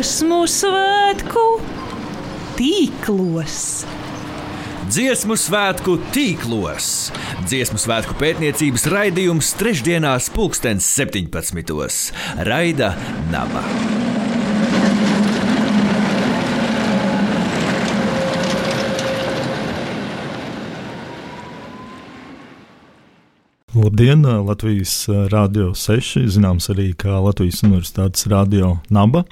dziesmu svētku tīklos. Dziesmu svētku tīklos. Dziesmu svētku pētniecības raidījums trešdienās, pulkstens 17. Raida Naba. Labdien, Latvijas Rādio 6, zināms arī kā Latvijas Universitātes Rādio Naba.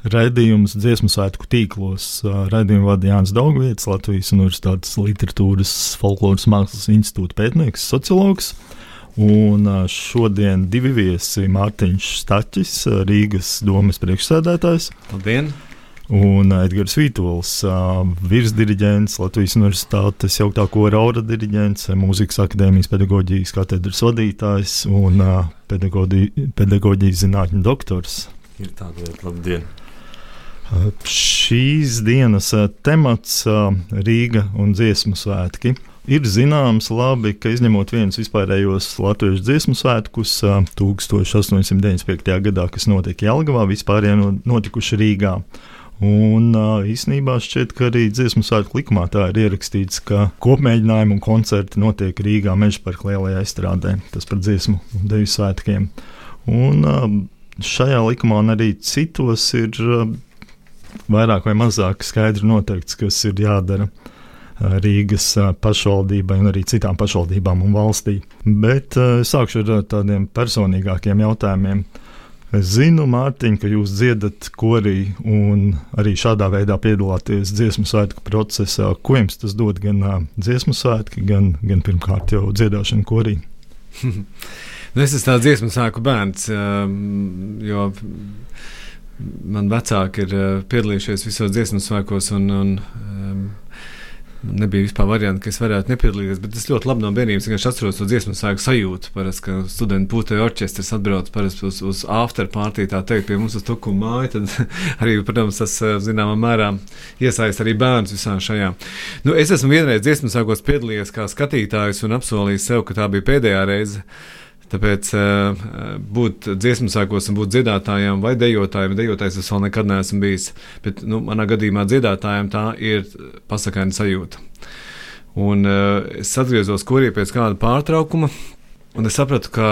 Raidījums dziesmu svētku tīklos. Raidījumu vada Jānis Daugvietis, Latvijas Universitātes Literatūras folkloras mākslas institūta pētnieks, sociologs. Un šodien divi viesi - Mārtiņš Staķis, Rīgas domas priekšsēdētājs. Labdien! Un Edgars Vītols, virsdiriģents, Latvijas Universitātes jauktā kora aura diriģents, mūzikas akadēmijas pedagoģijas katedras vadītājs un pedagoģijas zinātņu doktors. Ir tāda lieta, labdien! Šīs dienas temats Rīga un dziesmu svētki. Ir zināms, labi, ka izņemot vienus vispārējos latviešu dziesmu svētkus 1895. gadā, kas notika Jelgavā, vispārējie notikuši Rīgā. Un īsnībā šķiet, ka arī dziesmu svētku likumā tā ir ierakstīts, ka kopmēģinājumi un koncerti notiek Rīgā meža parka lielajā izstrādē. Tas par dziesmu un deju svētkiem. Un šajā likumā un arī citos ir vairāk vai mazāk skaidri noteikts, kas ir jādara. Rīgas pašvaldībai un arī citām pašvaldībām un valstī. Bet uh, sākšu ar tādiem personīgākiem jautājumiem. Es zinu, Mārtiņ, ka jūs dziedat korī un arī šādā veidā piedalāties dziesmu svētku procesā. Ko jums tas dod gan dziesmu svētki, gan, gan pirmkārt jau dziedāšana korī? nu, es esmu tāds dziesmu svētku bērns, jo man vecāki ir uh, piedalījušies visos dziesmu svētkos un, un um, Nebija vispār variantu, ka es varētu nepiedalīties, bet es ļoti labi no bērnības vienkārši atceros to dziesmu sāku sajūtu. Parasti, ka studentu putekļu orķestris atbrauc uz, uz after party, tā teikt, pie mums uz tuku māju. Tad arī, protams, tas zināmā mērā iesaist arī bērnus visā šajā. Nu, es esmu vienreiz dziesmu sākos piedalījies kā skatītājs un apsolījis sev, ka tā bija pēdējā reize. Tāpēc uh, būt dziesmu sākos un būt dziedātājiem vai dejotājiem, dejotājs es vēl nekad neesmu bijis. Bet nu, manā gadījumā dziedātājiem tā ir pasakaina sajūta. Un uh, es atgriezos kurī pēc kāda pārtraukuma. Un es sapratu, ka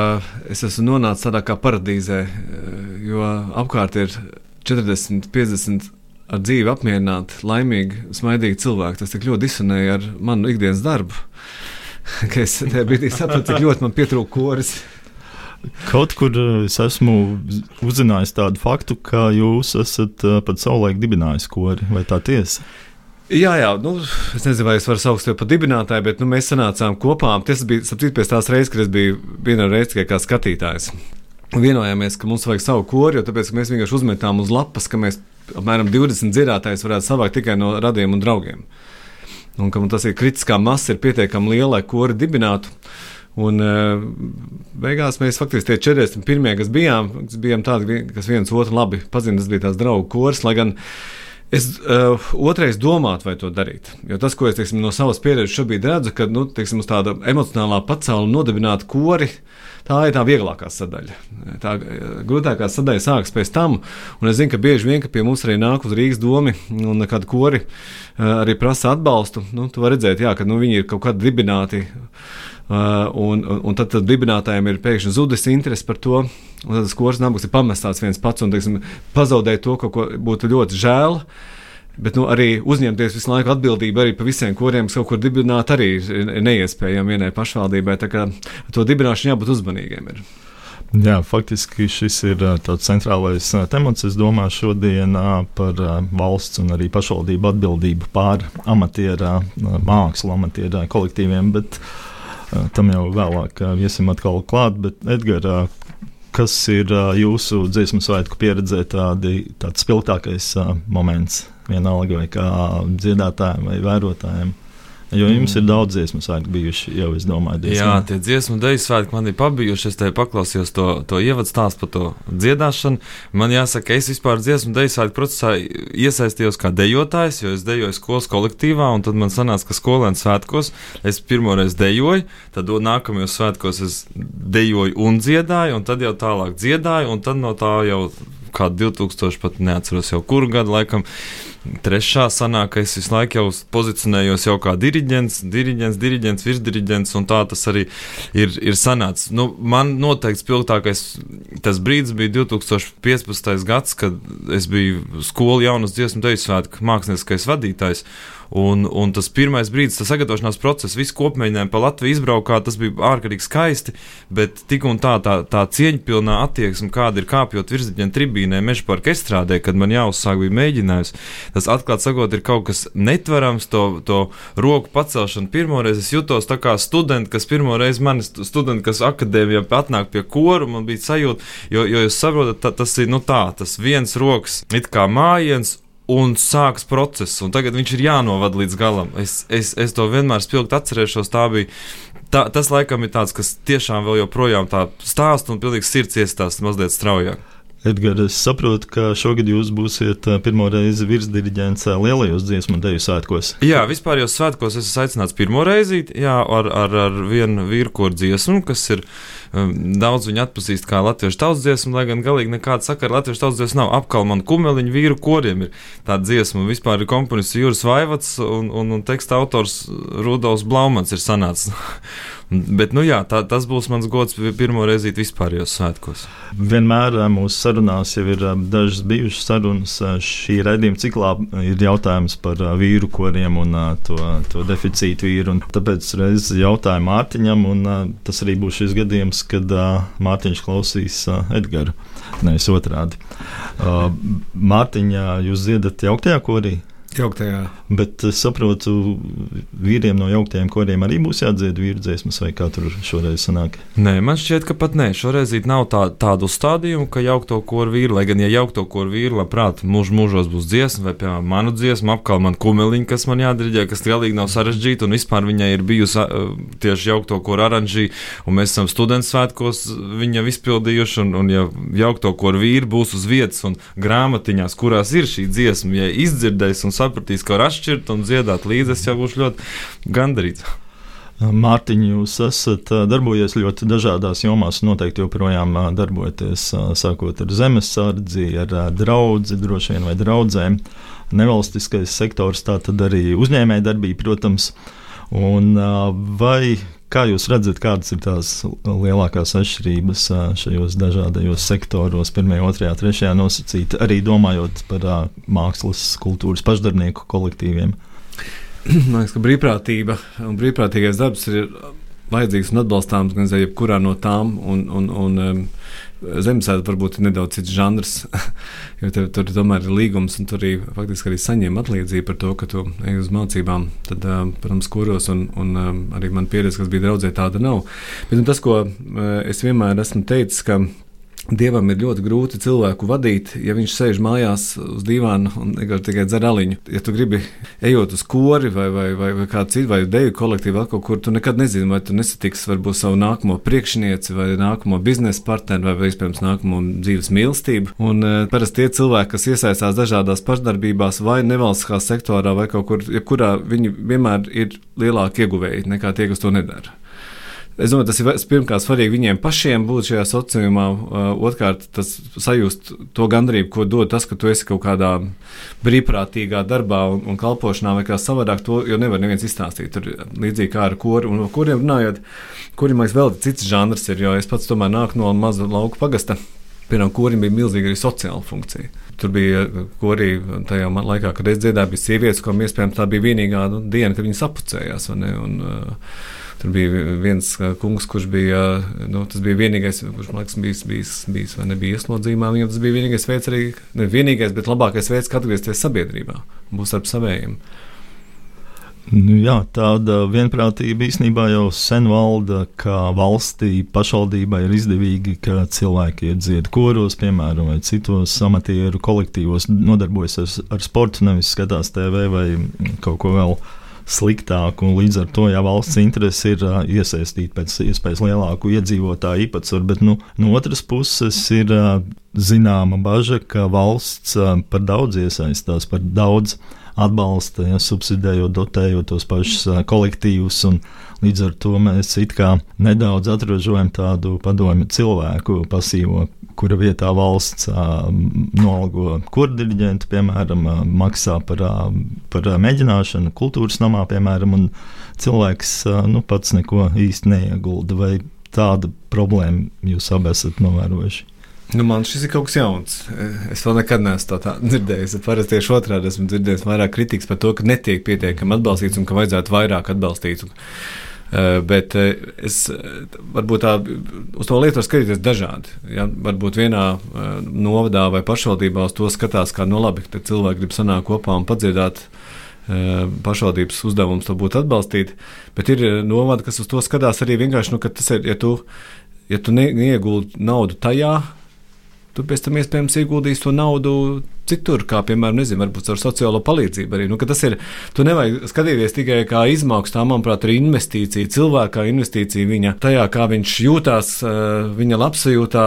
es esmu nonācis tādā kā paradīzē, jo apkārt ir 40, 50 ar dzīvi apmierināti, laimīgi, smaidīgi cilvēki. Tas tik ļoti disonēja ar manu ikdienas darbu ka es tajā brīdī sapratu, cik ļoti man pietrūka koris. Kaut kur es esmu uzzinājis tādu faktu, ka jūs esat pat savulaik dibinājis kori, vai tā tiesa? Jā, jā, nu, es nezinu, vai es varu saukt tevi par dibinātāju, bet nu, mēs sanācām kopā. Tas bija sapcīt, pēc tās reizes, kad es biju viena reize tikai kā skatītājs. Vienojāmies, ka mums vajag savu kori, jo tāpēc mēs vienkārši uzmetām uz lapas, ka mēs apmēram 20 dzirdētājus varētu savākt tikai no radiem un draugiem un ka tas ir kritiskā masa, ir pietiekami liela, lai kori dibinātu. Un uh, beigās mēs faktiski tie 41. kas bijām, kas bijām tādi, kas viens otru labi pazīstam, tas bija tās draugu kurs, lai gan es uh, otrais domātu, vai to darīt. Jo tas, ko es teiksim, no savas pieredzes šobrīd redzu, ka nu, teiksim, uz tāda emocionālā pasaule nodibināt kori, tā ir tā vieglākā sadaļa. Tā grūtākā sadaļa sākas pēc tam, un es zinu, ka bieži vien ka pie mums arī nāk uz Rīgas domu un kādi kori arī prasa atbalstu. Nu, tu vari redzēt, jā, ka nu, viņi ir kaut kādi dibināti. Uh, un, un, un tad, tad dibinātājiem ir pēkšņi zudis interese par to. Tad tas kurs nabags ir pamestāts viens pats un teiksim, pazaudēja to, ko būtu ļoti žēl. Uh, Bet nu, arī uzņemties visu laiku atbildību arī par visiem koriem, kas kaut kur dibināt, arī ir neiespējami vienai pašvaldībai. Tā kā to dibināšanu jābūt uzmanīgiem. Ir. Jā, faktiski šis ir tāds centrālais temats. Es domāju, šodien par valsts un arī pašvaldību atbildību pār amatierā, mākslu amatierā kolektīviem, bet tam jau vēlāk viesim atkal klāt. Bet, Edgar, kas ir jūsu dziesmu svētku pieredzē tādi, tāds spilgtākais moments? Vienalga vai kā dziedātājiem vai vērotājiem. Jo jums ir daudz dziesmu svētku bijuši, jau es domāju, diezgan. Jā, tie dziesmu deju svētki man ir pabijuši. Es te paklausījos to, to ievadu stāstu par to dziedāšanu. Man jāsaka, es vispār dziesmu deju svētku procesā iesaistījos kā dejotājs, jo es dejoju skolas kolektīvā, un tad man sanāca, ka skolēnu svētkos es pirmoreiz dejoju, tad nākamajos svētkos es dejoju un dziedāju, un tad jau tālāk dziedāju, un tad no tā jau kādu 2000, pat neatceros jau kuru gadu laikam. Trešā sanāk, ka es visu laiku jau pozicionējos jau kā diriģents, diriģents, diriģents, virsdiriģents, un tā tas arī ir, ir sanācis. Nu, man noteikti spilgtākais tas brīdis bija 2015. gads, kad es biju skolu jaunas dziesmu deju svētku mākslinieckais vadītājs. Un, un tas pirmais brīdis, tas sagatavošanās process, visu kopmēģinājumu pa Latviju izbraukā, tas bija ārkārtīgi skaisti, bet tik un tā, tā, tā cieņpilnā attieksme, kāda ir kāpjot virsdiņa tribīnē, meža parka estrādē, kad man jāuzsāk bija mēģinājums, tas atklāt sakot, ir kaut kas netverams, to, to roku pacelšanu. Pirmoreiz es jutos tā kā students, kas pirmoreiz mani studenti, kas akadēmijā atnāk pie koru, man bija sajūta, jo, jo jūs saprotat, tā, tas ir nu tā, tas viens rokas it kā mājiens un sākas process, un tagad viņš ir jānovad līdz galam. Es, es, es to vienmēr spilgti atcerēšos. Tā bija. Tā, tas laikam ir tāds, kas tiešām vēl joprojām tā stāsta un pilnīgi sirds iestāsta mazliet straujāk. Edgars, es saprotu, ka šogad jūs būsiet pirmo reizi virsdiriģents lielajos dziesmu deju svētkos. Jā, vispār jau svētkos es esmu aicināts pirmo reizi jā, ar, ar, ar vienu vīrkoru dziesmu, kas ir daudz viņu atpazīst kā latviešu tautas dziesmu, lai gan galīgi nekāda sakara ar latviešu tautas dziesmu nav. Apkalma un kumeliņu vīru koriem ir tāda dziesma. Vispār ir komponists Jūras Vaivats un, un, un teksta autors Rudolfs Blaumans ir sanācis. Bet, nu jā, tā, tas būs mans gods pirmo reizi vispārējos svētkos. Vienmēr mūsu sarunās jau ir dažas bijušas sarunas. Šī raidījuma ciklā ir jautājums par vīru koriem un to, to deficītu vīru. Un tāpēc reiz jautāju Mārtiņam, un tas arī būs šis gadījums, kad Mārtiņš klausīs Edgara. Nevis otrādi. Mārtiņā, jūs dziedat jauktajā korī? Jauktajā. Bet es saprotu, vīriem no jauktajiem koriem arī būs jādzied vīru dziesmas, vai kā tur šoreiz sanāk? Nē, man šķiet, ka pat nē, šoreiz nav tā, tādu stādījumu, ka jaukto koru vīru, lai gan, ja jaukto koru vīru, labprāt, mūž, mūžos būs dziesma, vai, piemēram, manu dziesmu, apkal man kumeliņa, kas man jādiriģē, kas galīgi nav sarežģīta, un vispār viņai ir bijusi tieši jaukto koru oranžī, un mēs esam students svētkos viņa izpildījuši, un, un ja jaukto koru vīru būs uz vietas un grāmatiņās, kurās ir šī dziesma, ja izdzirdēs un sapratīs, ka var atšķirt un dziedāt līdzi, es jau būšu ļoti gandarīts. Mārtiņ, jūs esat darbojies ļoti dažādās jomās, noteikti joprojām darbojaties, sākot ar zemesardzi, ar draugu, droši vien vai draugiem. Nevalstiskais sektors, tā tad arī uzņēmējdarbība, protams. Un, vai Kā jūs redzat, kādas ir tās lielākās atšķirības šajos dažādajos sektoros, pirmajā, otrajā, trešajā nosacīt, arī domājot par mākslas, kultūras pašdarbnieku kolektīviem? Man liekas, ka brīvprātība un brīvprātīgais darbs ir vajadzīgs un atbalstāms gan jebkurā no tām. Un, un, un, Zemesēta varbūt ir nedaudz cits žanrs, jo tev, tur tomēr ir līgums, un tur arī faktiski arī saņem atlīdzību par to, ka tu ej uz mācībām. Tad, protams, kuros, un, un arī man pieredze, kas bija draudzē, tāda nav. Bet nu, tas, ko es vienmēr esmu teicis, ka Dievam ir ļoti grūti cilvēku vadīt, ja viņš sēž mājās uz dīvāna un tikai dzer aliņu. Ja tu gribi ejot uz kori vai, vai, vai, vai kādu citu, vai deju kolektīvu, vai kaut kur, tu nekad nezini, vai tu nesatiksi varbūt savu nākamo priekšnieci, vai nākamo biznesa partneri, vai, iespējams nākamo dzīves mīlestību. Un uh, parasti tie cilvēki, kas iesaistās dažādās pašdarbībās, vai nevalstiskā sektorā, vai kaut kur, jebkurā, viņi vienmēr ir lielāki ieguvēji nekā tie, kas to nedara. Es domāju, tas ir pirmkārt svarīgi viņiem pašiem būt šajā sociumā. Uh, otrkārt, tas sajust to gandrību, ko dod tas, ka tu esi kaut kādā brīvprātīgā darbā un, un kalpošanā vai kā savādāk. To jau nevar neviens izstāstīt. Tur līdzīgi kā ar kuru un kuriem runājot, kuriem man vēl cits žanrs ir, jo es pats tomēr nāku no maza lauka pagasta. Piemēram, kurim bija milzīga arī sociāla funkcija. Tur bija arī tajā laikā, kad es dziedāju, bija sievietes, kurām iespējams tā bija vienīgā nu, diena, kad viņas appucējās. Un, uh, Tur bija viens kungs, kurš bija, nu, tas bija vienīgais, kurš man liekas, bijis, bijis, bijis vai nebija ieslodzījumā. Viņam tas bija vienīgais veids, arī ne vienīgais, bet labākais veids, kā atgriezties sabiedrībā, būs ar savējiem. Nu, jā, tāda vienprātība īstenībā jau sen valda, ka valstī pašvaldībai ir izdevīgi, ka cilvēki iet dzied koros, piemēram, vai citos amatieru kolektīvos, nodarbojas ar, ar sportu, nevis skatās TV vai kaut ko vēl sliktāk. Līdz ar to, ja valsts interese ir iesaistīt pēc iespējas lielāku iedzīvotāju īpatsvaru, bet nu, no otras puses ir zināma bažas, ka valsts par daudz iesaistās, par daudz atbalsta, ja, subsidējot, dotējot tos pašus kolektīvus. Līdz ar to mēs it kā nedaudz atrožojam tādu padomu cilvēku pasīvo kura vietā valsts nolgo kurdiriģentu, piemēram, maksā par, par mēģināšanu kultūras namā, piemēram, un cilvēks nu, pats neko īsti neiegulda. Vai tāda problēma jūs abi esat novērojuši? Nu, man šis ir kaut kas jauns. Es vēl nekad neesmu tā, tā dzirdējis. Parasti tieši otrādi esmu dzirdējis vairāk kritikas par to, ka netiek pietiekami atbalstīts un ka vajadzētu vairāk atbalstīt. Uh, bet uh, es uh, varbūt tā uz to lietu skatīties dažādi. Ja? Varbūt vienā novadā vai pašvaldībā uz to skatās, kā no labi, ka cilvēki grib sanākt kopā un padziedāt. Pašvaldības uzdevums to būtu atbalstīt, bet ir novada, kas uz to skatās arī vienkārši, nu, ka tas ir, ja tu, ja tu neieguldi naudu tajā, tu pēc tam iespējams ieguldīsi to naudu citur, kā piemēram, nezinu, varbūt ar sociālo palīdzību. Arī. Nu, tas ir, tu nevajag skatīties tikai kā izmaksu, tā, manuprāt, ir investīcija, cilvēkā investīcija viņa tajā, kā viņš jūtās, eh, viņa labsajūtā,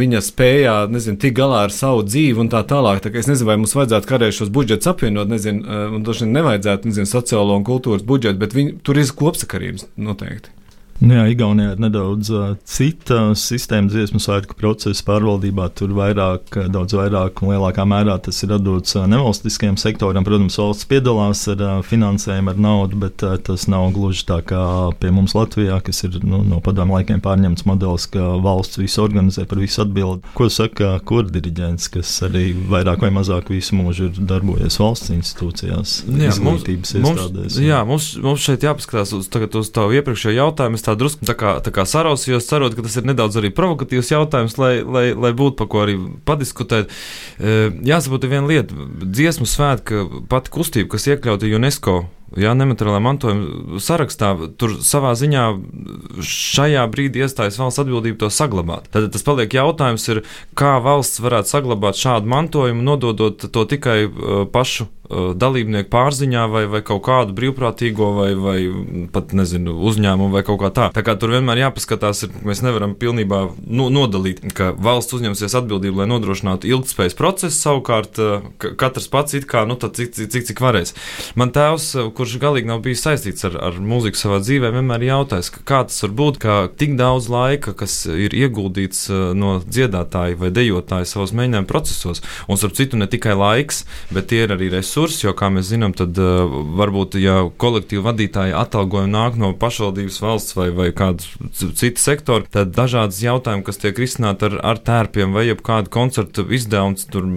viņa spējā, nezinu, tik galā ar savu dzīvi un tā tālāk. Tā es nezinu, vai mums vajadzētu kādreiz šos budžetus apvienot, nezinu, eh, un droši vien nevajadzētu, nezinu, sociālo un kultūras budžetu, bet viņi, tur ir kopsakarības noteikti. Nu jā, Igaunijā ir nedaudz uh, cita sistēma dziesmu svētku procesa pārvaldībā. Tur vairāk, daudz vairāk un lielākā mērā tas ir atdots uh, nevalstiskajam sektoram. Protams, valsts piedalās ar uh, finansējumu, ar naudu, bet uh, tas nav gluži tā kā pie mums Latvijā, kas ir nu, no padomu laikiem pārņemts modelis, ka valsts visu organizē, par visu atbild. Ko saka kurdiriģents, kas arī vairāk vai mazāk visu mūžu ir darbojies valsts institūcijās, jā, izglītības mums, iestādēs? Mums, jā, mums, mums šeit jāpaskatās uz, uz tavu iepriekšējo jautājumu tā drusku tā kā, tā kā sarausījos, cerot, ka tas ir nedaudz arī provokatīvs jautājums, lai, lai, lai būtu par ko arī padiskutēt. E, jāsaprot viena lieta - dziesmu svētka pati kustība, kas iekļauta UNESCO Jā, nemateriālā mantojuma sarakstā tur savā ziņā šajā brīdī iestājas valsts atbildība to saglabāt. Tad tas paliek jautājums, ir, kā valsts varētu saglabāt šādu mantojumu, nododot to tikai uh, pašu Uh, dalībnieku pārziņā vai, vai kaut kādu brīvprātīgo vai, vai pat nezinu, uzņēmumu vai kaut kā tā. Tā kā tur vienmēr jāpaskatās, ir, mēs nevaram pilnībā nu, nodalīt, ka valsts uzņemsies atbildību, lai nodrošinātu ilgspējas procesu, savukārt uh, katrs pats it kā, nu, cik, cik, cik, cik varēs. Man tēvs, uh, kurš galīgi nav bijis saistīts ar, ar mūziku savā dzīvē, vienmēr jautājis, kā tas var būt, ka tik daudz laika, kas ir ieguldīts no dziedātāja vai dejotāja savos mēģinājumu procesos, un starp citu ne tikai laiks, bet tie ir arī resursi jo, kā mēs zinām, tad uh, varbūt, ja kolektīva vadītāja atalgojumi nāk no pašvaldības valsts vai, vai kāda cita sektora, tad dažādas jautājumi, kas tiek risināti ar, ar tērpiem vai kādu koncertu izdevums, tur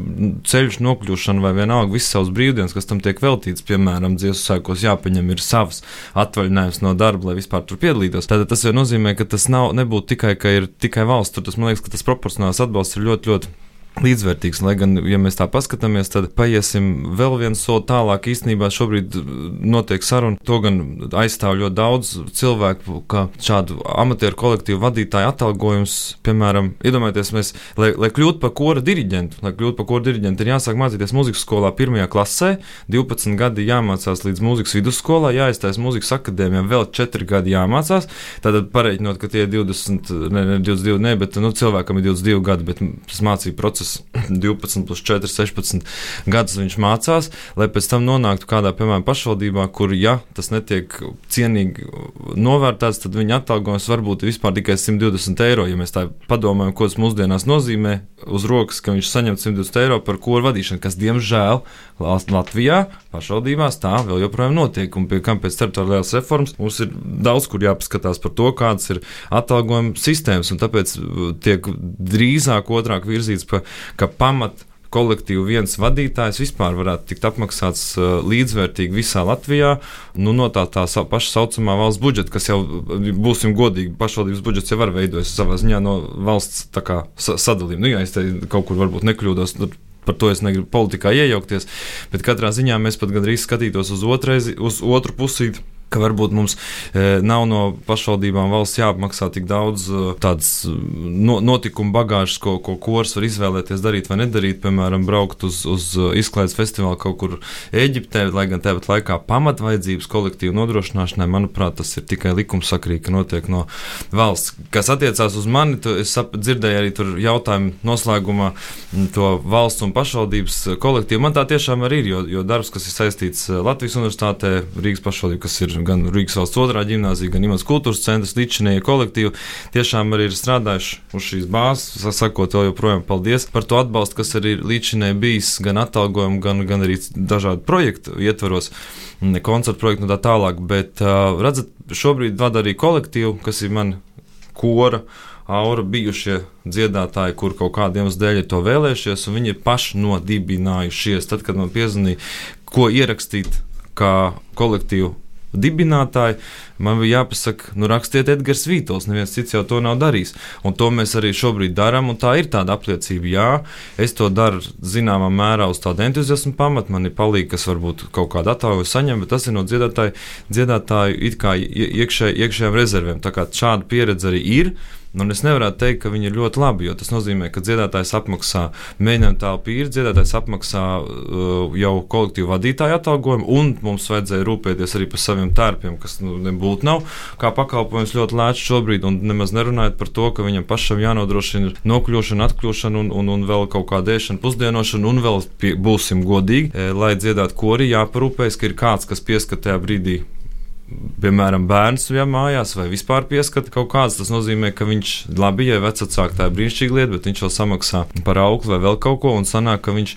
ceļš nokļūšana vai vienalga visas savas brīvdienas, kas tam tiek veltīts, piemēram, dziesmu sēkos jāpaņem ir savs atvaļinājums no darba, lai vispār tur piedalītos. Tad tas nozīmē, ka tas nav, nebūtu tikai, ka ir tikai valsts, tur tas man liekas, ka tas proporcionāls atbalsts ir ļoti, ļoti līdzvērtīgs. Lai gan, ja mēs tā paskatāmies, tad paiesim vēl vienu soli tālāk. Īstenībā šobrīd uh, notiek saruna. To gan aizstāv ļoti daudz cilvēku, ka šādu amatieru kolektīvu vadītāju atalgojums, piemēram, iedomājieties, mēs, lai, lai kļūtu par kora diriģentu, lai kļūtu par kora diriģentu, ir jāsāk mācīties mūzikas skolā pirmajā klasē, 12 gadi jāmācās līdz mūzikas vidusskolā, jāiztais mūzikas akadēmijā, vēl 4 gadi jāmācās. Tātad pareiķinot, ka tie ir 20, ne, ne 22, ne, bet nu, cilvēkam ir 22 gadi, bet tas mācību process kuras 12, plus 4, 16 gadus viņš mācās, lai pēc tam nonāktu kādā, piemēram, pašvaldībā, kur, ja tas netiek cienīgi novērtēts, tad viņa atalgojums var būt vispār tikai 120 eiro. Ja mēs tā padomājam, ko tas mūsdienās nozīmē, uz rokas, ka viņš saņem 120 eiro par koru vadīšanu, kas, diemžēl, Latvijā pašvaldībās tā vēl joprojām notiek. Un pie kam pēc teritoriālās reformas mums ir daudz kur jāpaskatās par to, kādas ir atalgojuma sistēmas. Tāpēc tiek drīzāk otrāk virzīts, pa, ka pamat kolektīvu viens vadītājs vispār varētu tikt apmaksāts uh, līdzvērtīgi visā Latvijā, nu, no tā, tā paša saucamā valsts budžeta, kas jau, būsim godīgi, pašvaldības budžets jau var veidojas savā ziņā no valsts kā, sadalījuma. Nu, jā, es te kaut kur varbūt nekļūdos. Par to es negribu politikā iejaukties, bet katrā ziņā mēs pat gandrīz skatītos uz, otreizi, uz otru pusīti ka varbūt mums e, nav no pašvaldībām valsts jāapmaksā tik daudz e, tādas e, no, notikumu bagāžas, ko, ko kurs var izvēlēties darīt vai nedarīt. Piemēram, braukt uz, uz izklaides festivālu kaut kur Eģiptē, lai gan tāpat laikā pamatvaidzības kolektīvu nodrošināšanai, manuprāt, tas ir tikai likumsakrīgi, ka notiek no valsts. Kas attiecās uz mani, tu, es ap, dzirdēju arī tur jautājumu noslēgumā to valsts un pašvaldības kolektīvu. Man tā tiešām arī ir, jo, jo darbs, kas ir saistīts Latvijas universitātē, Rīgas pašvaldība, kas ir ir gan Rīgas valsts otrā gimnāzija, gan Imants kultūras centrs, līdšanēja kolektīvi. Tiešām arī ir strādājuši uz šīs bāzes. Sakot, vēl joprojām paldies par to atbalstu, kas arī līdšanēji bijis gan atalgojumu, gan, gan arī dažādu projektu ietvaros, koncertu projektu un tā tālāk. Bet, redzat, šobrīd vada arī kolektīvu, kas ir man kora aura bijušie dziedātāji, kur kaut kādiem dēļ ir to vēlējušies, un viņi ir paši nodibinājušies. Tad, kad man piezvanīja, ko ierakstīt kā kolektīvu dibinātāji, man bija jāpasaka, nu, rakstiet Edgars Vītols, neviens cits jau to nav darījis. Un to mēs arī šobrīd darām, un tā ir tāda apliecība. Jā, es to daru zināmā mērā uz tādu entuziasmu pamatu, man ir palīgi, kas varbūt kaut kādu atālu saņem, bet tas ir no dziedātāju, dziedātāju iekšē, iekšējām rezervēm. Tā kā šāda pieredze arī ir. Nu, un es nevaru teikt, ka viņi ir ļoti labi, jo tas nozīmē, ka dziedātājs apmaksā mēģinājumu telpu īri, dziedātājs apmaksā uh, jau kolektīvu vadītāju atalgojumu, un mums vajadzēja rūpēties arī par saviem tērpiem, kas nu, nebūtu nav kā pakalpojums ļoti lēts šobrīd, un nemaz nerunājot par to, ka viņam pašam jānodrošina nokļūšana, atkļūšana un, un, un vēl kaut kāda ēšana, pusdienošana, un vēl pie, būsim godīgi, e, lai dziedātu kori, jāparūpējas, ka ir kāds, kas pieskatījā brīdī piemēram, bērns ja mājās vai vispār pieskata kaut kāds, tas nozīmē, ka viņš labi, ja vecāks tā ir brīnišķīga lieta, bet viņš vēl samaksā par augli vai vēl kaut ko un sanāk, ka viņš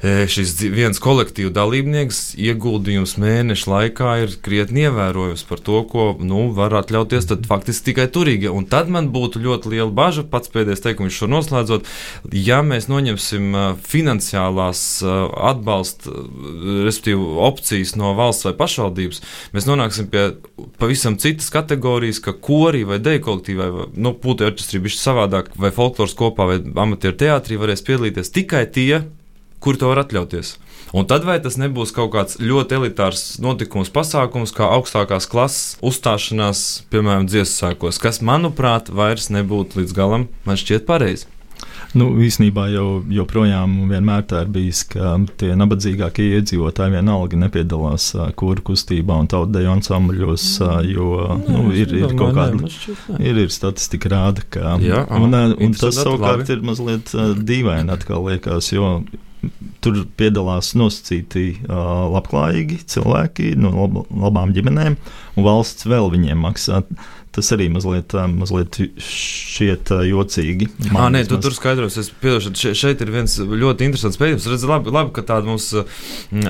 šis viens kolektīva dalībnieks ieguldījums mēneša laikā ir krietni ievērojams par to, ko nu, var atļauties faktiski tikai turīgi. Un tad man būtu ļoti liela bažas, pats pēdējais teikums šo noslēdzot, ja mēs noņemsim finansiālās atbalsta, respektīvi opcijas no valsts vai pašvaldības, mēs nonāksim pie pavisam citas kategorijas, ka korī vai deju kolektīvai, nu, putekļi orķestrī bišķi savādāk, vai folkloras kopā vai amatieru teātrī varēs piedalīties tikai tie, kur to var atļauties. Un tad vai tas nebūs kaut kāds ļoti elitārs notikums, pasākums, kā augstākās klases uzstāšanās, piemēram, dziesmu sēkos, kas, manuprāt, vairs nebūtu līdz galam, man šķiet, pareizi. Nu, īsnībā jau joprojām vienmēr tā ir bijis, ka tie nabadzīgākie iedzīvotāji vienalga nepiedalās kuru kustībā un tautdeju ansambļos, jo nu, ir, ir kaut kāda ir, ir statistika rāda, ka Jā, un, un tas savukārt labi. ir mazliet dīvaini atkal liekas, jo Tur piedalās nosacīti uh, labklājīgi cilvēki no lab labām ģimenēm, un valsts vēl viņiem maksā. Tas arī mazliet, mazliet šķiet jocīgi. Jā, nē, tu tur skaidros. Es piedošu, še, šeit ir viens ļoti interesants pētījums. Redz, labi, labi, ka tāda mums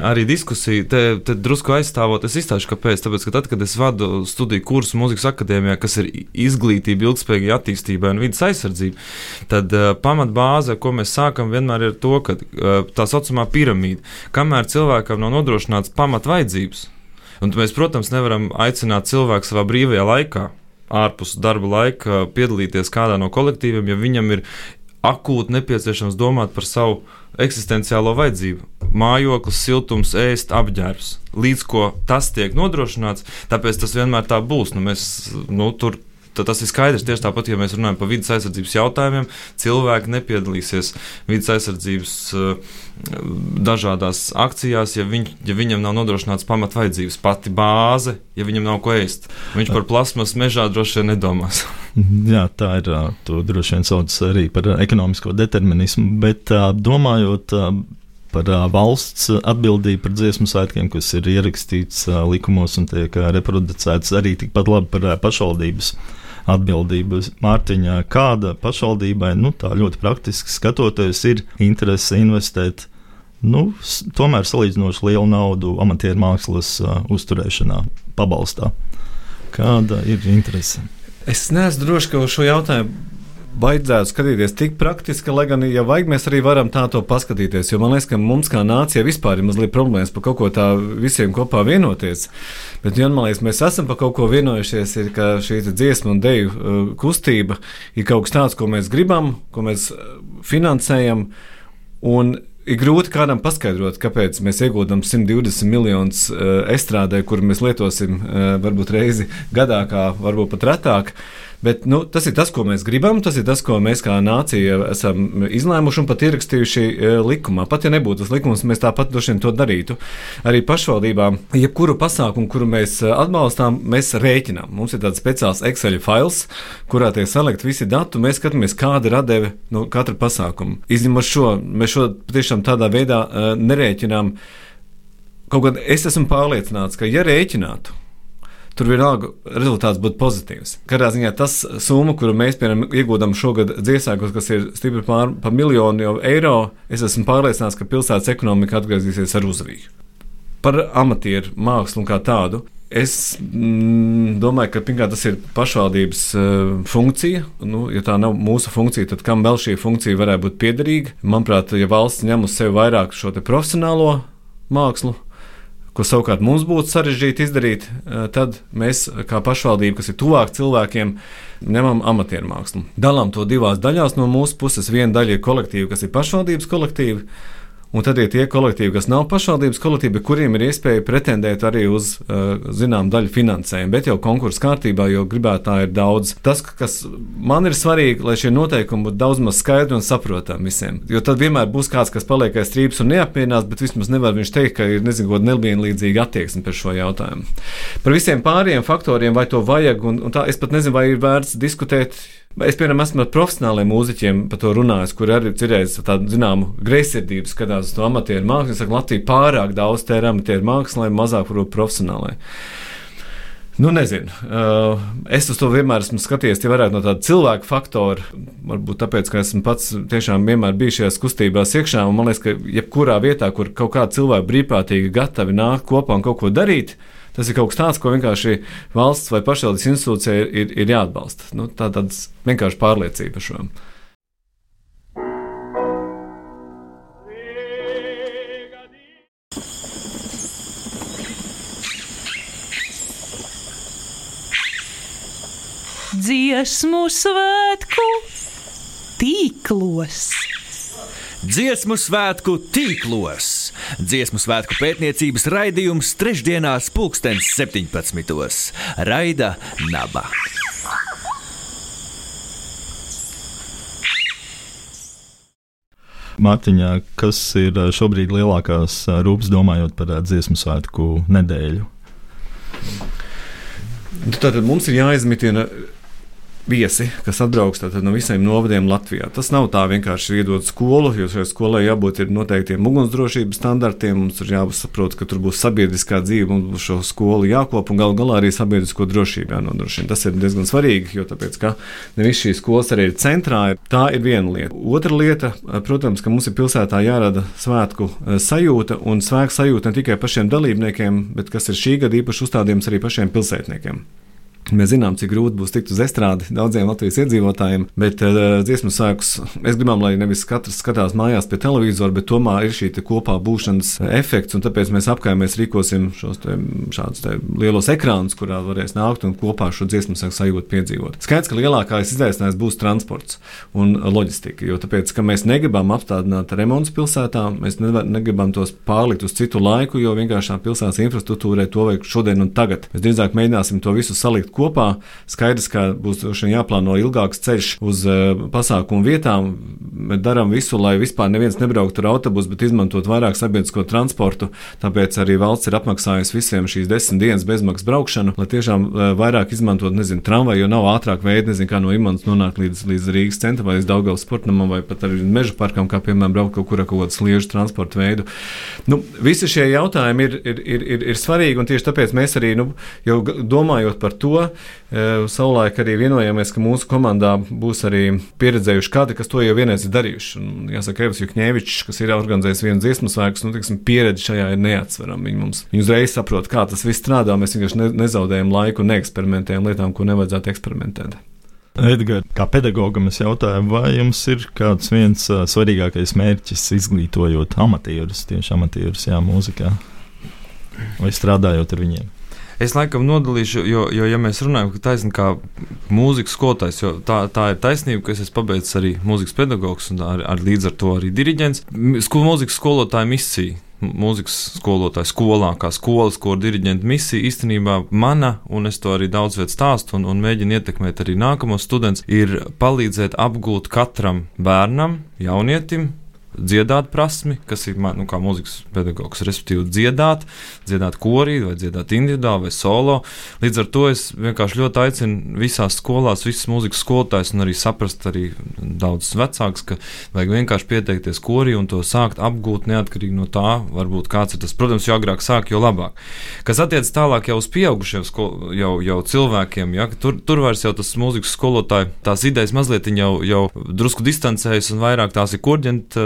arī diskusija te, te drusku aizstāvot. Es izstāšu, kāpēc. Tāpēc, ka tad, kad es vadu studiju kursu mūzikas akadēmijā, kas ir izglītība, ilgspējīga attīstība un vidas aizsardzība, tad uh, pamatbāze, ko mēs sākam, vienmēr ir to, ka uh, tā saucamā piramīda, kamēr cilvēkam nav nodrošināts pamatvaidzības. Un mēs, protams, nevaram aicināt cilvēku savā brīvajā laikā ārpus darba laika piedalīties kādā no kolektīviem, ja viņam ir akūti nepieciešams domāt par savu eksistenciālo vajadzību. Mājoklis, siltums, ēst, apģērbs. Līdz ko tas tiek nodrošināts, tāpēc tas vienmēr tā būs. Nu, mēs nu, tur tad tas ir skaidrs. Tieši tāpat, ja mēs runājam par vidas aizsardzības jautājumiem, cilvēki nepiedalīsies vidas aizsardzības uh, dažādās akcijās, ja, viņ, ja viņam nav nodrošināts pamatvaidzības, pati bāze, ja viņam nav ko ēst. Viņš par plasmas mežā droši vien nedomās. Jā, tā ir. To droši vien sauc arī par ekonomisko determinismu, bet domājot par valsts atbildību par dziesmu svētkiem, kas ir ierakstīts likumos un tiek reproducēts arī tikpat labi par pašvaldības atbildību. Mārtiņā, kāda pašvaldībai, nu, tā ļoti praktiski skatoties, ir interese investēt nu, tomēr salīdzinoši lielu naudu amatieru mākslas uh, uzturēšanā, pabalstā. Kāda ir interese? Es neesmu drošs, ka uz šo jautājumu vajadzētu skatīties tik praktiski, lai gan, ja vajag, mēs arī varam tā to paskatīties. Jo man liekas, ka mums kā nācija vispār ir mazliet problēmas par kaut ko tā visiem kopā vienoties. Bet, ja man liekas, mēs esam par kaut ko vienojušies, ir, šī dziesmu un deju uh, kustība ir kaut kas tāds, ko mēs gribam, ko mēs uh, finansējam. Un ir grūti kādam paskaidrot, kāpēc mēs ieguldam 120 miljonus uh, estrādē, kuru mēs lietosim uh, varbūt reizi gadā, kā varbūt pat retāk. Uh, Bet nu, tas ir tas, ko mēs gribam, tas ir tas, ko mēs kā nācija esam izlēmuši un pat ierakstījuši e, likumā. Pat ja nebūtu tas likums, mēs tāpat droši vien to darītu. Arī pašvaldībām, jebkuru pasākumu, kuru mēs e, atbalstām, mēs rēķinām. Mums ir tāds speciāls Excel fails, kurā tiek salikt visi dati. Mēs skatāmies, kāda ir radeve no katra pasākuma. Izņemot šo, mēs šo patiešām tādā veidā uh, nerēķinām. Kaut gan es esmu pārliecināts, ka ja rēķinātu, tur vienalga rezultāts būtu pozitīvs. Katrā ziņā tas summa, kuru mēs piemēram iegūdam šogad dziesmākos, kas ir stipri pār pa miljonu eiro, es esmu pārliecināts, ka pilsētas ekonomika atgriezīsies ar uzvīju. Par amatieru mākslu kā tādu. Es mm, domāju, ka pirmkārt tas ir pašvaldības uh, funkcija. Nu, ja tā nav mūsu funkcija, tad kam vēl šī funkcija varētu būt piederīga? Manuprāt, ja valsts ņem uz sevi vairāk šo profesionālo mākslu, ko savukārt mums būtu sarežģīti izdarīt, uh, tad mēs, kā pašvaldība, kas ir tuvāk cilvēkiem, ņemam amatieru mākslu. Dalām to divās daļās no mūsu puses. Viena daļa ir kolektīva, kas ir pašvaldības kolektīva Un tad ir tie kolektīvi, kas nav pašvaldības kolektīvi, kuriem ir iespēja pretendēt arī uz uh, zināmu daļu finansējumu, bet jau konkursu kārtībā, jo gribētāji ir daudz. Tas, kas man ir svarīgi, lai šie noteikumi būtu daudz maz skaidri un saprotami visiem. Jo tad vienmēr būs kāds, kas paliek aiz strīpas un neapmierinās, bet vismaz nevar viņš teikt, ka ir nezinu, kāda nevienlīdzīga attieksme par šo jautājumu. Par visiem pārējiem faktoriem, vai to vajag, un, un tā es pat nezinu, vai ir vērts diskutēt Es, piemēram, esmu ar profesionāliem mūziķiem par to runājis, kur arī cerējis tādu zināmu greizsirdību, skatās uz to amatieru mākslu. Es saku, Latvija pārāk daudz tērē amatieru mākslā, mazāk varbūt profesionālai. Nu, nezinu. Uh, es uz to vienmēr esmu skatījies, ja varētu no tāda cilvēka faktora. Varbūt tāpēc, ka esmu pats tiešām vienmēr bijis šajās kustībās iekšā. Man liekas, ka jebkurā vietā, kur kaut kāda cilvēka brīvprātīgi gatavi nākt kopā un kaut ko darīt, uh, Tas ir kaut kas tāds, ko vienkārši valsts vai pašvaldības institūcija ir, ir jāatbalsta. Nu, tā ir vienkārši pārliecība šo. Dziesmu svētku tīklos dziesmu svētku tīklos. Dziesmu svētku pētniecības raidījums trešdienās, pulkstens 17. Raida Naba. Mārtiņā, kas ir šobrīd lielākās rūpes domājot par dziesmu svētku nedēļu? Tātad mums ir jāizmitina viesi, kas atbrauks no visiem novadiem Latvijā. Tas nav tā vienkārši iedot skolu, jo šai skolai jābūt noteiktiem ugunsdrošības standartiem. Mums ir jāsaprot, ka tur būs sabiedriskā dzīve, mums būs šo skolu jākop un gal galā arī sabiedrisko drošību jānodrošina. Tas ir diezgan svarīgi, jo tāpēc, ka ne visas šīs skolas arī ir centrā. Tā ir viena lieta. Otra lieta, protams, ka mums ir pilsētā jārada svētku eh, sajūta un svētku sajūta ne tikai pašiem dalībniekiem, bet kas ir šī gada īpaši uzstādījums arī pašiem pilsētniekiem. Mēs zinām, cik grūti būs tikt uz estrādi daudziem Latvijas iedzīvotājiem, bet uh, dziesmu sēkus mēs gribam, lai nevis katrs skatās mājās pie televizora, bet tomēr ir šī kopā būšanas efekts, un tāpēc mēs apkaimēs rīkosim šos te, šādus te lielos ekrānus, kurā varēs nākt un kopā šo dziesmu sēku sajūtu piedzīvot. Skaidrs, ka lielākais izaicinājums būs transports un loģistika, jo tāpēc, ka mēs negribam apstādināt remontus pilsētā, mēs negribam tos pārlikt uz citu laiku, jo vienkārši pilsētas infrastruktūrai to vajag šodien un tagad. Mēs drīzāk mēģināsim to visu salikt kopā. Skaidrs, ka būs jāplāno ilgāks ceļš uz uh, pasākumu vietām, bet darām visu, lai vispār neviens nebrauktu ar autobusu, bet izmantot vairāk sabiedrisko transportu. Tāpēc arī valsts ir apmaksājusi visiem šīs desmit dienas bezmaksas braukšanu, lai tiešām uh, vairāk izmantot, nezinu, tramvaju, jo nav ātrāk veidi, nezinu, kā no Imants nonākt līdz, līdz Rīgas centram vai līdz Daugavas sportamam vai pat arī meža parkam, kā piemēram braukt kaut kur ar kaut kādu sliežu transportu veidu. Nu, visi šie jautājumi ir, ir, ir, ir, ir svarīgi, un tieši tāpēc mēs arī nu, domājot par to, savulaik arī vienojāmies, ka mūsu komandā būs arī pieredzējuši kādi, kas to jau vienreiz ir darījuši. Un, jāsaka, Evs Jukņēvičs, kas ir organizējis vienu dziesmu svētku, nu, tiksim, pieredze šajā ir neatsverama. Viņi mums viņi uzreiz saprot, kā tas viss strādā. Mēs vienkārši ne, nezaudējam laiku, neeksperimentējam lietām, ko nevajadzētu eksperimentēt. Edgars, kā pedagogam, es jautāju, vai jums ir kāds viens uh, svarīgākais mērķis izglītojot amatierus, tieši amatierus, jā, mūzikā, vai strādājot ar viņiem? Es laikam nodalīšu, jo, jo ja mēs runājam par taisnību, kā mūzikas skolotājs, jo tā, tā ir taisnība, ka es esmu pabeidzis arī mūzikas pedagogs un ar, ar līdz ar to arī diriģents. Skolu mūzikas skolotāja misija mūzikas skolotāja skolā, kā skolas, ko diriģenta misija īstenībā mana, un es to arī daudz viet stāstu un, un mēģinu ietekmēt arī nākamos studentus, ir palīdzēt apgūt katram bērnam, jaunietim dziedāt prasmi, kas ir nu, mūzikas pedagogs, respektīvi dziedāt, dziedāt korī vai dziedāt individuāli vai solo. Līdz ar to es vienkārši ļoti aicinu visās skolās, visas mūzikas skolotājus un arī saprast arī daudz vecāks, ka vajag vienkārši pieteikties korī un to sākt apgūt neatkarīgi no tā, varbūt kāds ir tas. Protams, jo agrāk sāk, jo labāk. Kas attiec tālāk jau uz pieaugušiem skol, jau, jau cilvēkiem, ja, tur, tur vairs jau tas mūzikas skolotāji, tās idejas mazliet jau, jau drusku distancējas un vairāk tās ir kurģenti,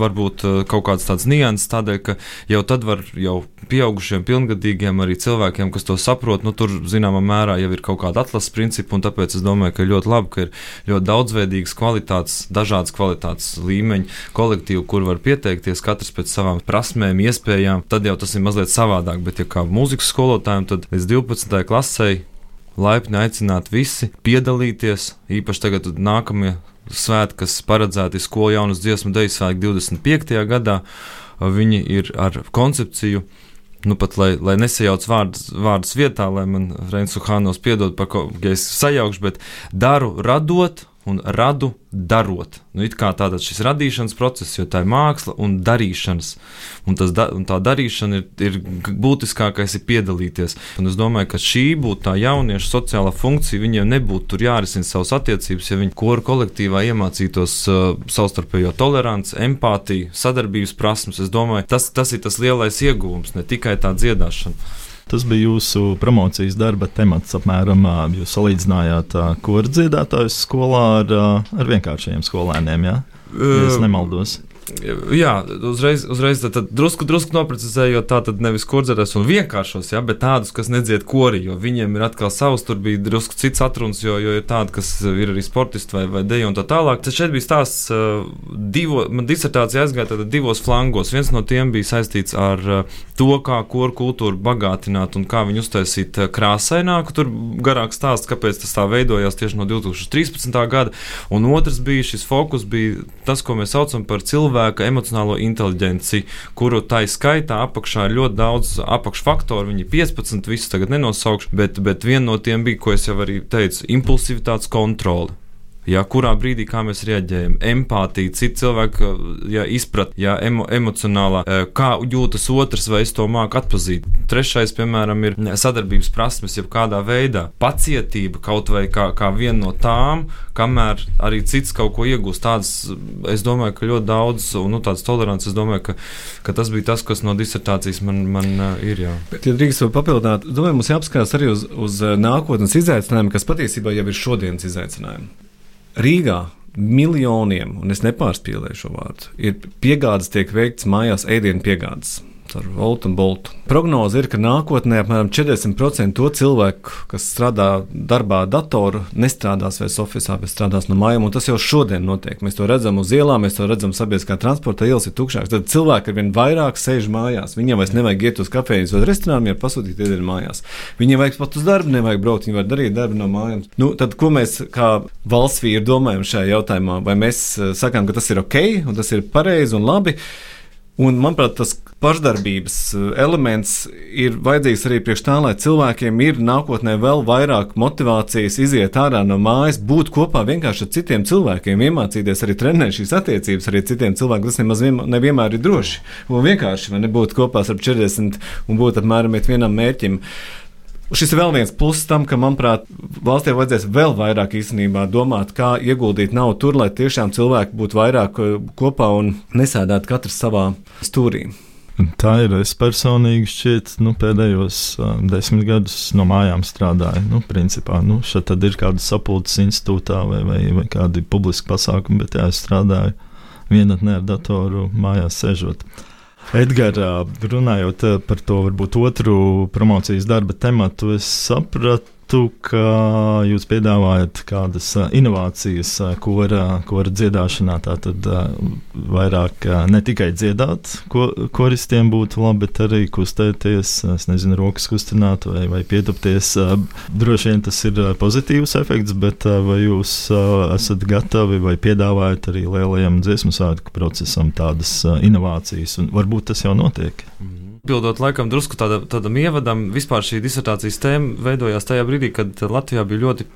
varbūt kaut kāds tāds nianses, tādēļ, ka jau tad var jau pieaugušiem, pilngadīgiem arī cilvēkiem, kas to saprot, nu tur zināmā mērā jau ir kaut kāda atlases principa, un tāpēc es domāju, ka ļoti labi, ka ir ļoti daudzveidīgas kvalitātes, dažādas kvalitātes līmeņi kolektīvi, kur var pieteikties katrs pēc savām prasmēm, iespējām, tad jau tas ir mazliet savādāk, bet ja kā mūzikas skolotājiem, tad līdz 12. klasē laipni aicināt visi piedalīties, īpaši tagad nākamie svētki, kas paredzēti skolu jaunas dziesmu deju svētki 25. gadā. Viņi ir ar koncepciju, nu pat lai, lai nesajauc vārdus, vārdus vietā, lai man Reins Uhānos piedod par ko, ja es sajaukšu, bet daru radot un radu darot. Nu, it kā tātad šis radīšanas process, jo tā ir māksla un darīšanas. Un, da, un tā darīšana ir, ir būtiskākais, ir piedalīties. Un es domāju, ka šī būtu tā jauniešu sociālā funkcija. Viņiem nebūtu tur jārisina savas attiecības, ja viņi koru kolektīvā iemācītos uh, savstarpējo toleranci, empātiju, sadarbības prasmes. Es domāju, tas, tas ir tas lielais iegūms, ne tikai tā dziedāšana. Tas bija jūsu promocijas darba temats. Apmēram jūs salīdzinājāt kordziedātājus skolā ar, ar vienkāršiem skolēniem. Ja? Ja es nemaldos. Jā, uzreiz, uzreiz tad, tad drusku, drusku noprecizējot, tā tad nevis kurdzerēs un vienkāršos, jā, bet tādus, kas nedzied kori, jo viņiem ir atkal savs, tur bija drusku cits atruns, jo, jo ir tādi, kas ir arī sportisti vai, vai deju un tā tālāk. Tad šeit bija stāsts divo, man disertācija aizgāja tad divos flangos. Viens no tiem bija saistīts ar to, kā koru kultūru bagātināt un kā viņu uztaisīt krāsaināku. Tur garāks stāsts, kāpēc tas tā veidojās tieši no 2013. gada. Un otrs bija šis fokus, bija tas, ko mēs saucam par cilvēku cilvēka emocionālo inteligenci, kuru tā skaitā apakšā ir ļoti daudz apakšfaktoru. Viņi ir 15, visus tagad nenosaukšu, bet, bet viena no tiem bija, ko es jau arī teicu, impulsivitātes kontrole. Ja, kurā brīdī mēs reaģējam, empātija, citu cilvēku ja, izpratne, ja, emo, emocionālā, eh, kā jūtas otrs, vai es to māku atpazīt. Trešais, piemēram, ir sadarbības prasmes, jeb kādā veidā pacietība kaut vai kā, kā viena no tām, kamēr arī cits kaut ko iegūst. Tādas, es domāju, ka ļoti daudz, un nu, tādas tolerances, es domāju, ka, ka tas bija tas, kas no disertācijas man, man uh, ir. Jā. Bet, ja drīkst papildināt, domāju, mums jāapskatās arī uz, uz nākotnes izaicinājumiem, kas patiesībā jau ir šodienas izaicinājumi. Rīgā miljoniem, un es nepārspīlēju šo vārdu, ir piegādes, tiek veikts mājās ēdienu piegādes ar Voltu un Boltu. Prognoze ir, ka nākotnē apmēram 40% to cilvēku, kas strādā darbā datoru, nestrādās vairs oficiālā, bet strādās no mājām. Tas jau šodien notiek. Mēs to redzam uz ielām, mēs to redzam sabiedriskā transporta ielas ir tukšākas. Tad cilvēki ar vien vairāk sēž mājās. Viņiem vairs nevajag iet uz kafejnīcu vai restorānu, ja pasūtīt ēdienu mājās. Viņiem vajag pat uz darbu, nevajag braukt, viņi var darīt darbu no mājām. Nu, tad, ko mēs kā valsts vīri domājam šajā jautājumā? Vai mēs eh, sakām, ka tas ir ok un tas ir pareizi un labi? Un, manuprāt, tas pašdarbības eh, elements ir vajadzīgs arī priekš tā, lai cilvēkiem ir nākotnē vēl vairāk motivācijas iziet ārā no mājas, būt kopā vienkārši ar citiem cilvēkiem, iemācīties arī trenēt šīs attiecības ar citiem cilvēkiem. Tas nemaz vien, nevienmēr ir droši. Un vienkārši nebūt kopā ar 40 un būt apmēram vienam mērķim. Uh, Šis ir vēl viens pluss tam, ka, manuprāt, valstī vajadzēs vēl vairāk īstenībā domāt, kā ieguldīt naudu tur, lai tiešām cilvēki būtu vairāk uh, kopā un nesēdētu katrs savā stūrī. Tā ir. Es personīgi šķiet, nu, pēdējos uh, desmit gadus no mājām strādāju. Nu, principā, nu, šeit ir kāda sapulces institūtā vai, vai, vai kādi publiski pasākumi, bet jā, es strādāju vienatnē ar datoru mājās sēžot. Edgars, runājot par to varbūt otru promocijas darba tematu, es sapratu sapratu, ka jūs piedāvājat kādas inovācijas, kora, kora dziedāšanā. Tātad vairāk ne tikai dziedāt, ko koristiem būtu labi, bet arī kustēties, es nezinu, rokas kustināt vai, vai pietupties. Droši vien tas ir pozitīvs efekts, bet vai jūs esat gatavi vai piedāvājat arī lielajam dziesmu svētku procesam tādas inovācijas, un varbūt tas jau notiek? Mm. Pildot laikam drusku tāda, tādam ievadam, vispār šī disertācijas tēma veidojās tajā brīdī, kad Latvijā bija ļoti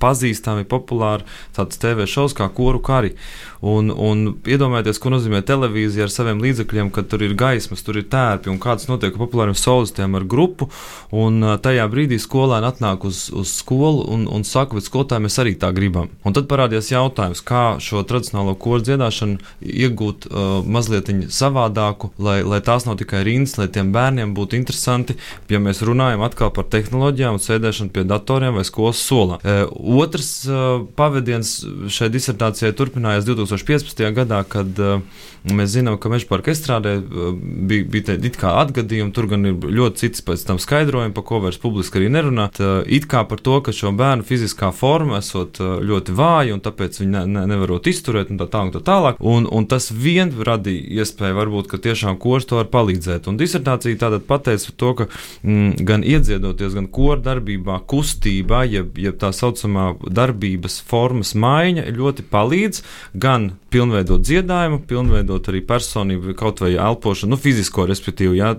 pazīstami, populāri tāds TV šovs kā koru kari. Un, un iedomājieties, ko nozīmē televīzija ar saviem līdzekļiem, kad tur ir gaismas, tur ir tērpi un kāds notiek populāriem solistiem ar grupu. Un tajā brīdī skolēni atnāk uz, uz skolu un, un saka, bet skolotāji mēs arī tā gribam. Un tad parādījās jautājums, kā šo tradicionālo koru dziedāšanu iegūt uh, mazliet savādāku, lai, lai tās nav tikai rindas, lai tiem bērniem būtu interesanti, ja mēs runājam atkal par tehnoloģijām un sēdēšanu pie datoriem vai skolas solā. Uh, otrs uh, pavadiens šai disertācijai turpinājās 2000. 2015. gadā, kad uh, mēs zinām, ka meža parka estrādē uh, bija, bija it kā atgadījumi, tur gan ir ļoti cits pēc tam skaidrojumi, par ko vairs publiski arī nerunāt. Uh, it kā par to, ka šo bērnu fiziskā forma esot ļoti vāja un tāpēc viņi ne, ne, nevarot izturēt un tā tālāk. Tā tālāk. Un, un tas vien radīja iespēju varbūt, ka tiešām kurs to var palīdzēt. Un disertācija tātad pateica to, ka mm, gan iedziedoties, gan kora darbībā, kustībā, jeb, jeb tā saucamā darbības formas maiņa ļoti palīdz gan gan pilnveidot dziedājumu, pilnveidot arī personību, kaut vai elpošanu, nu, fizisko, respektīvi, jā,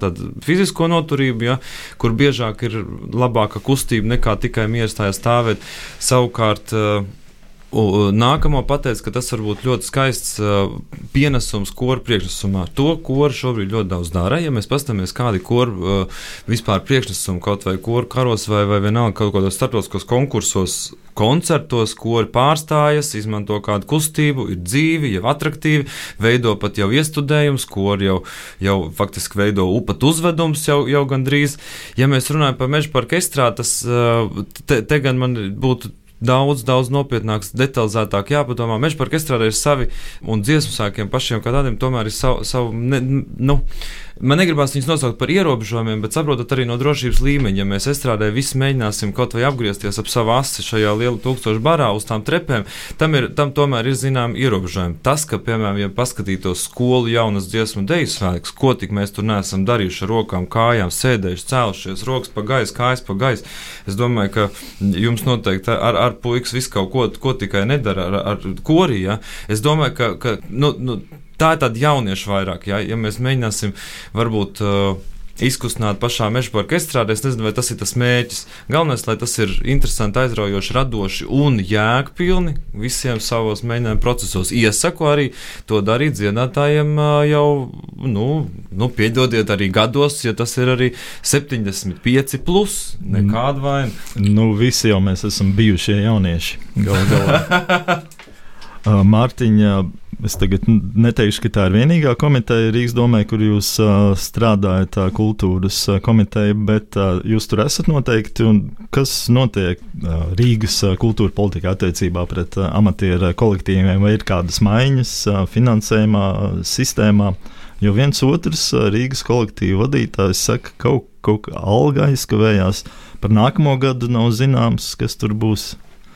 fizisko noturību, jā, kur biežāk ir labāka kustība nekā tikai mieras tajā stāvēt. Savukārt, uh, Nākamo pateica, ka tas var būt ļoti skaists uh, pienesums koru priekšnesumā. To koru šobrīd ļoti daudz dara. Ja mēs paskatāmies, kādi koru uh, vispār priekšnesumi, kaut vai koru karos vai, vai vienalga kaut kādos starptautiskos konkursos, koncertos, kuri pārstājas, izmanto kādu kustību, ir dzīvi, jau attraktīvi, veido pat jau iestudējums, kuri jau, jau faktiski veido upat uzvedums jau, jau gandrīz. Ja mēs runājam par meža parku estrā, tas uh, te, te gan man būtu daudz, daudz nopietnāks, detalizētāk jāpadomā. Meža parka estrādē ir savi un dziesmu sākiem pašiem kā tādiem, tomēr ir savu, savu ne, nu, Man negribas viņus nosaukt par ierobežojumiem, bet saprotat arī no drošības līmeņa. Ja mēs estrādē visi mēģināsim kaut vai apgriezties ap savu asi šajā lielā tūkstošu barā uz tām trepēm, tam, ir, tam tomēr ir zinām ierobežojumi. Tas, ka, piemēram, ja paskatītos skolu jaunas dziesmu deju svētkus, ko tik mēs tur neesam darījuši ar rokām, kājām, sēdējuši, cēlušies, rokas pa gaisu, kājas pa gaisu, es domāju, ka jums noteikti ar, ar puikas visu kaut ko, ko tikai nedara ar, ar korī. Ja? Es domāju, ka, ka nu, nu, tā ir tāda jaunieša vairāk. Ja, ja mēs mēģināsim varbūt. Uh, izkustināt pašā meža parka estrādē. Es nezinu, vai tas ir tas mērķis. Galvenais, lai tas ir interesanti, aizraujoši, radoši un jēgpilni visiem savos mēģinājumu procesos. Iesaku arī to darīt dziedātājiem jau, nu, nu piedodiet, arī gados, ja tas ir arī 75 plus, nekāda vaina. Nu, visi jau mēs esam bijušie jaunieši. Galu galā. Mārtiņa Es tagad neteikšu, ka tā ir vienīgā komiteja Rīgas domē, kur jūs strādājat, kultūras komiteja, bet jūs tur esat noteikti. Kas notiek Rīgas kultūra politikā attiecībā pret amatieru kolektīviem, vai ir kādas maiņas finansējumā, sistēmā? Jo viens otrs Rīgas kolektīva vadītājs saka, ka kaut, kaut kā alga aizkavējās. Par nākamo gadu nav zināms, kas tur būs.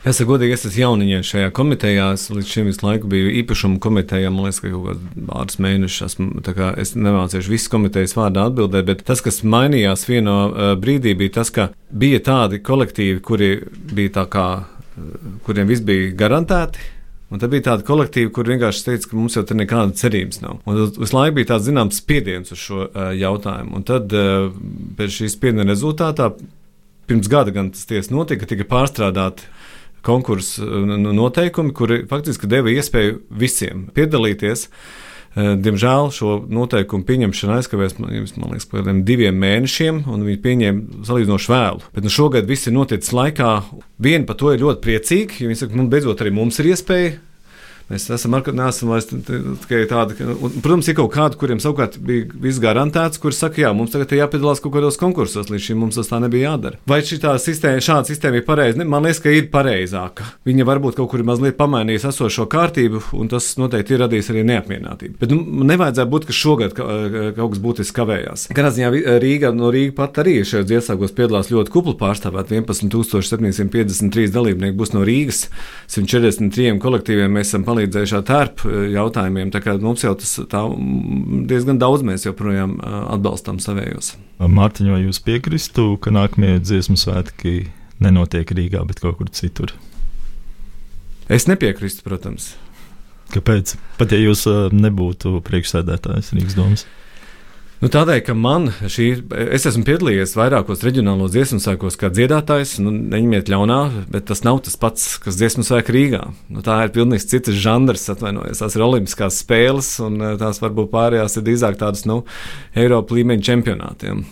Es godīgi, es esmu jauniņš šajā komitejā. Es līdz šim visu laiku biju īpašuma komitejā. Man liekas, ka kaut kāds pāris mēnešus esmu. Es nemācīšu visas komitejas vārdā atbildēt, bet tas, kas mainījās vienā uh, brīdī, bija tas, ka bija tādi kolektīvi, kuri bija tā kā, uh, kuriem viss bija garantēti. Un tad bija tāda kolektīva, kur vienkārši teica, ka mums jau tur nekāda cerības nav. Un visu laiku bija tāds zināms spiediens uz šo uh, jautājumu. Un tad uh, pēc šīs spiediena rezultātā pirms gada gan tas tiesa notika, tika pārstrādāti konkursu nu, noteikumi, kuri faktiski deva iespēju visiem piedalīties. Eh, diemžēl šo noteikumu pieņemšana aizkavēs, man liekas, par diviem mēnešiem, un viņi pieņēma salīdzinoši vēlu. Bet nu, šogad viss ir noticis laikā. Viena par to ir ļoti priecīga, jo viņi saka, nu, beidzot arī mums ir iespēja Mēs esam ar, neesam vairs tikai tādi, un, protams, ir kaut kādi, kuriem savukārt bija viss garantēts, kuriem saka, jā, mums tagad ir jāpiedalās kaut kādos konkursos, līdz šim mums tas tā nebija jādara. Vai šī sistēma, šāda sistēma ir pareiza? Man liekas, ka ir pareizāka. Viņa varbūt kaut kur ir mazliet pamainījusi esošo kārtību, un tas noteikti ir radījis arī neapmierinātību. Bet nu, nevajadzētu būt, ka šogad kaut kas būtiski kavējās. Katrā ziņā Rīga no Rīga pat arī šajos iesākos piedalās ļoti kupli pārstāvēt. 11,753 dalībnieki būs no Rīgas, 143 kolektīviem mēs esam palīdzējuši ar tērpu eh, jautājumiem. Tā kā mums jau tas tā, diezgan daudz mēs joprojām eh, atbalstam savējos. Mārtiņ, vai jūs piekristu, ka nākamie dziesmu svētki nenotiek Rīgā, bet kaut kur citur? Es nepiekrītu, protams. Kāpēc? Pat ja jūs eh, nebūtu priekšsēdētājs Rīgas domas. Nu, tādēļ, ka man šī, es esmu piedalījies vairākos reģionālos dziesmu svētkos kā dziedātājs, nu, neņemiet ļaunā, bet tas nav tas pats, kas dziesmu svētku Rīgā. Nu, tā ir pilnīgi cits žanrs, atvainojos. Tās ir olimpiskās spēles, un eh, tās varbūt pārējās ir drīzāk tādas, nu, Eiropas līmeņa čempionātiem.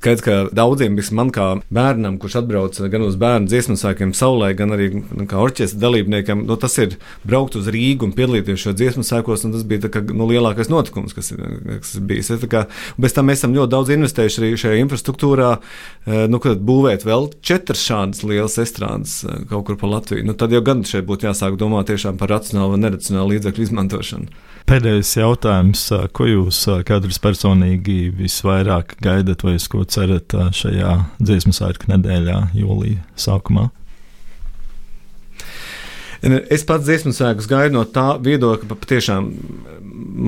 Skaidrs, ka daudziem, man kā bērnam, kurš atbrauc gan uz bērnu dziesmu svētkiem saulē, gan arī nu, kā orķestra dalībniekam, nu, tas ir braukt uz Rīgu un piedalīties šajos dziesmu svētkos. Tas bija kā, nu, lielākais notikums, kas, kas bijis. Kā, bez tam mēs esam ļoti daudz investējuši arī šajā infrastruktūrā, eh, nu, kad būvēt vēl četras šādas lielas estrādes eh, kaut kur pa Latviju. Nu, tad jau gan šeit būtu jāsāk domāt tiešām par racionālu un neracionālu līdzekļu izmantošanu. Pēdējais jautājums, ko jūs katrs personīgi visvairāk gaidat vai uz ko cerat šajā dziesmu svētku nedēļā, jūlijā sākumā? Es pats dziesmu sēkļus gaidu no tā viedokļa, ka patiešām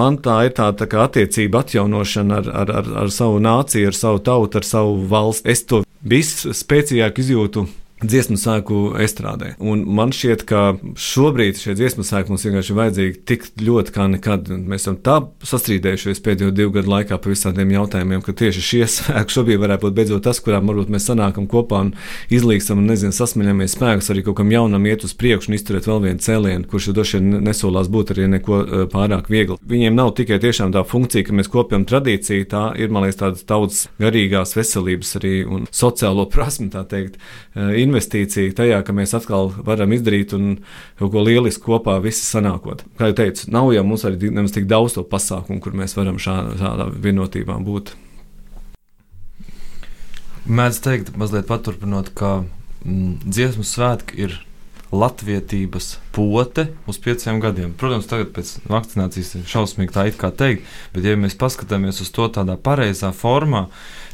man tā ir tā, tā kā attiecība atjaunošana ar, ar, ar, ar savu nāciju, ar savu tautu, ar savu valsti. Es to visspēcīgāk izjūtu dziesmu sēku estrādē. Un man šķiet, ka šobrīd šie dziesmu sēkļi mums vienkārši ir vajadzīgi tik ļoti kā nekad. Mēs esam tā sastrīdējušies pēdējo divu gadu laikā par visādiem jautājumiem, ka tieši šie sēkļi šobrīd varētu būt beidzot tas, kurā varbūt mēs sanākam kopā un izlīgstam un nezinu, sasmaļamies spēkus arī kaut kam jaunam iet uz priekšu un izturēt vēl vienu cēlienu, kurš droši vien nesolās būt arī neko pārāk viegli. Viņiem nav tikai tiešām tā funkcija, ka mēs kopjam tradīciju, tā ir, man liekas, tāda tautas garīgās veselības arī un sociālo prasmu, tā teikt, e, investīcija tajā, ka mēs atkal varam izdarīt kaut ko lielisku kopā visi sanākot. Kā jau teicu, nav jau mums arī nemaz tik daudz to pasākumu, kur mēs varam šādā, šādā vienotībā būt. Mēdz teikt, mazliet paturpinot, ka mm, dziesmu svētki ir latviedzības pote uz pieciem gadiem. Protams, tagad pēc vakcinācijas ir šausmīgi tā it kā teikt, bet ja mēs paskatāmies uz to tādā pareizā formā,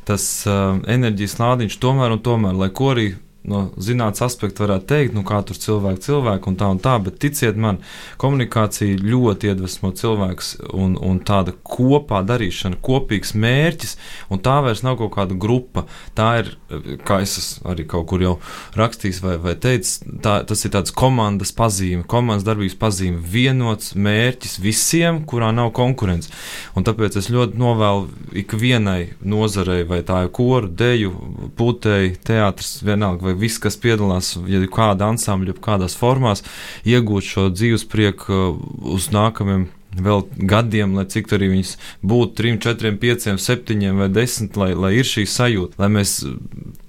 tas uh, enerģijas lādiņš tomēr un tomēr, lai ko arī no zinātnīs aspekta varētu teikt, nu, kā tur cilvēki, cilvēki un tā un tā, bet ticiet man, komunikācija ļoti iedvesmo cilvēks un, un tāda kopā darīšana, kopīgs mērķis, un tā vairs nav kaut kāda grupa. Tā ir, kā es arī kaut kur jau rakstījis vai, vai teicis, tā, tas ir tāds komandas pazīme, komandas darbības pazīme, vienots mērķis visiem, kurā nav konkurence. Un tāpēc es ļoti novēlu ikvienai nozarei, vai tā ir koru, deju, putēji, teātris, vienalga, vai viss, kas piedalās, ja kāda ansambļa, kādās formās, iegūt šo dzīves prieku uh, uz nākamajiem vēl gadiem, lai cik arī viņas būtu 3, 4, 5, 7 vai 10, lai, lai ir šī sajūta, lai mēs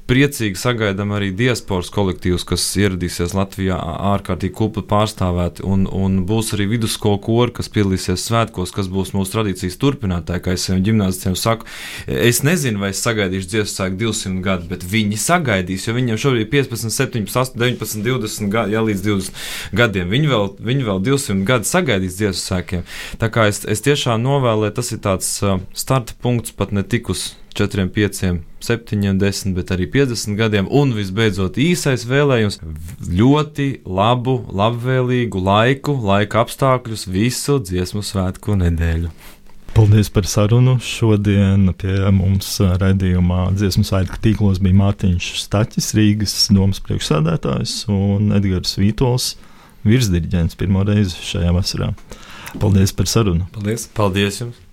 priecīgi sagaidām arī diasporas kolektīvus, kas ieradīsies Latvijā ārkārtīgi kupli pārstāvēti, un, un būs arī vidusskolu kori, kas piedalīsies svētkos, kas būs mūsu tradīcijas turpinātāji, kā es saviem ģimnāzistiem saku. Es nezinu, vai es sagaidīšu dziesmu sāku 200 gadu, bet viņi sagaidīs, jo viņiem šobrīd ir 15, 17, 19, 20 gadi, ja līdz 20 gadiem. Viņi vēl, viņi vēl 200 gadu sagaidīs dziesmu sākiem. Tā kā es, es tiešām novēlu, lai tas ir tāds starta punkts pat ne tik uz 4, 5, 7, 10, bet arī 50 gadiem. Un visbeidzot, īsais vēlējums - ļoti labu, labvēlīgu laiku, laika apstākļus visu dziesmu svētku nedēļu. Paldies par sarunu. Šodien pie mums raidījumā dziesmu svētku tīklos bija Mārtiņš Staķis, Rīgas domas priekšsēdētājs un Edgars Vītols, virsdirigents pirmo reizi šajā vasarā. Paldies par sarunu. Paldies! Paldies jums!